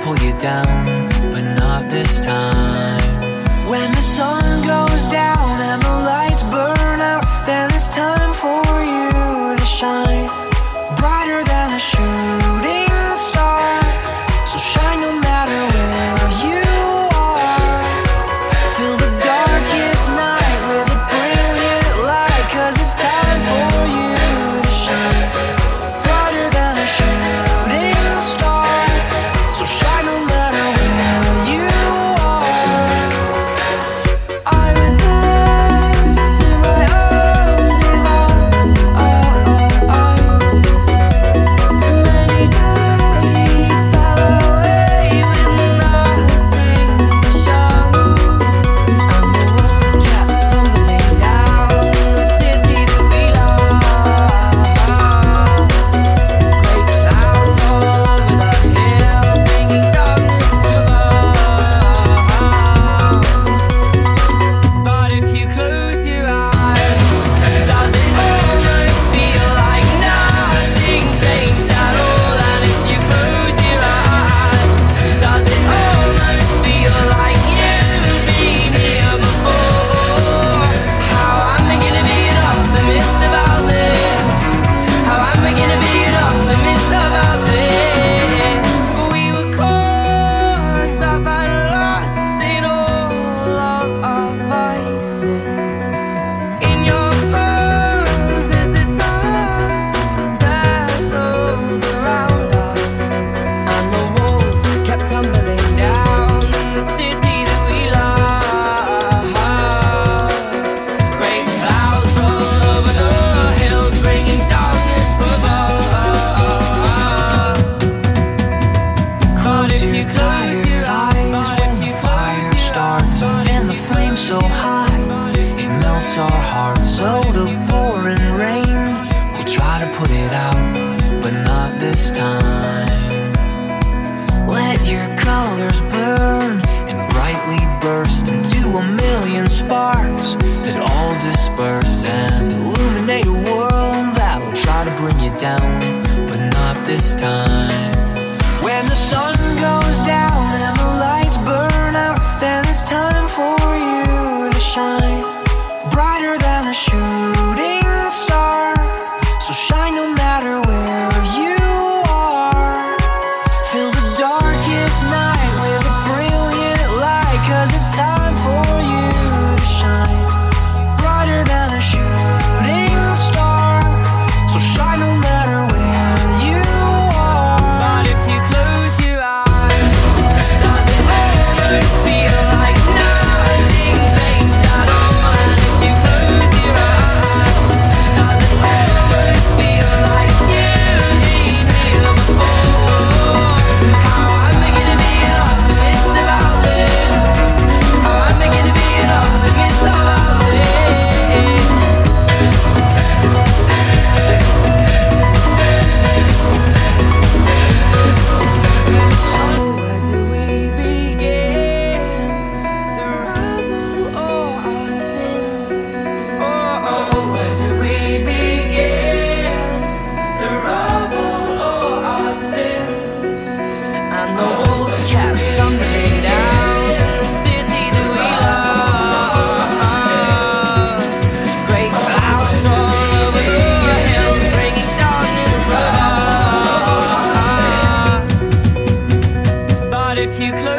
pull you down, but not this time. Our hearts. So the pouring rain will try to put it out, but not this time. Let your colors burn and brightly burst into a million sparks that all disperse and illuminate a world that will try to bring you down, but not this time. When the sun too close.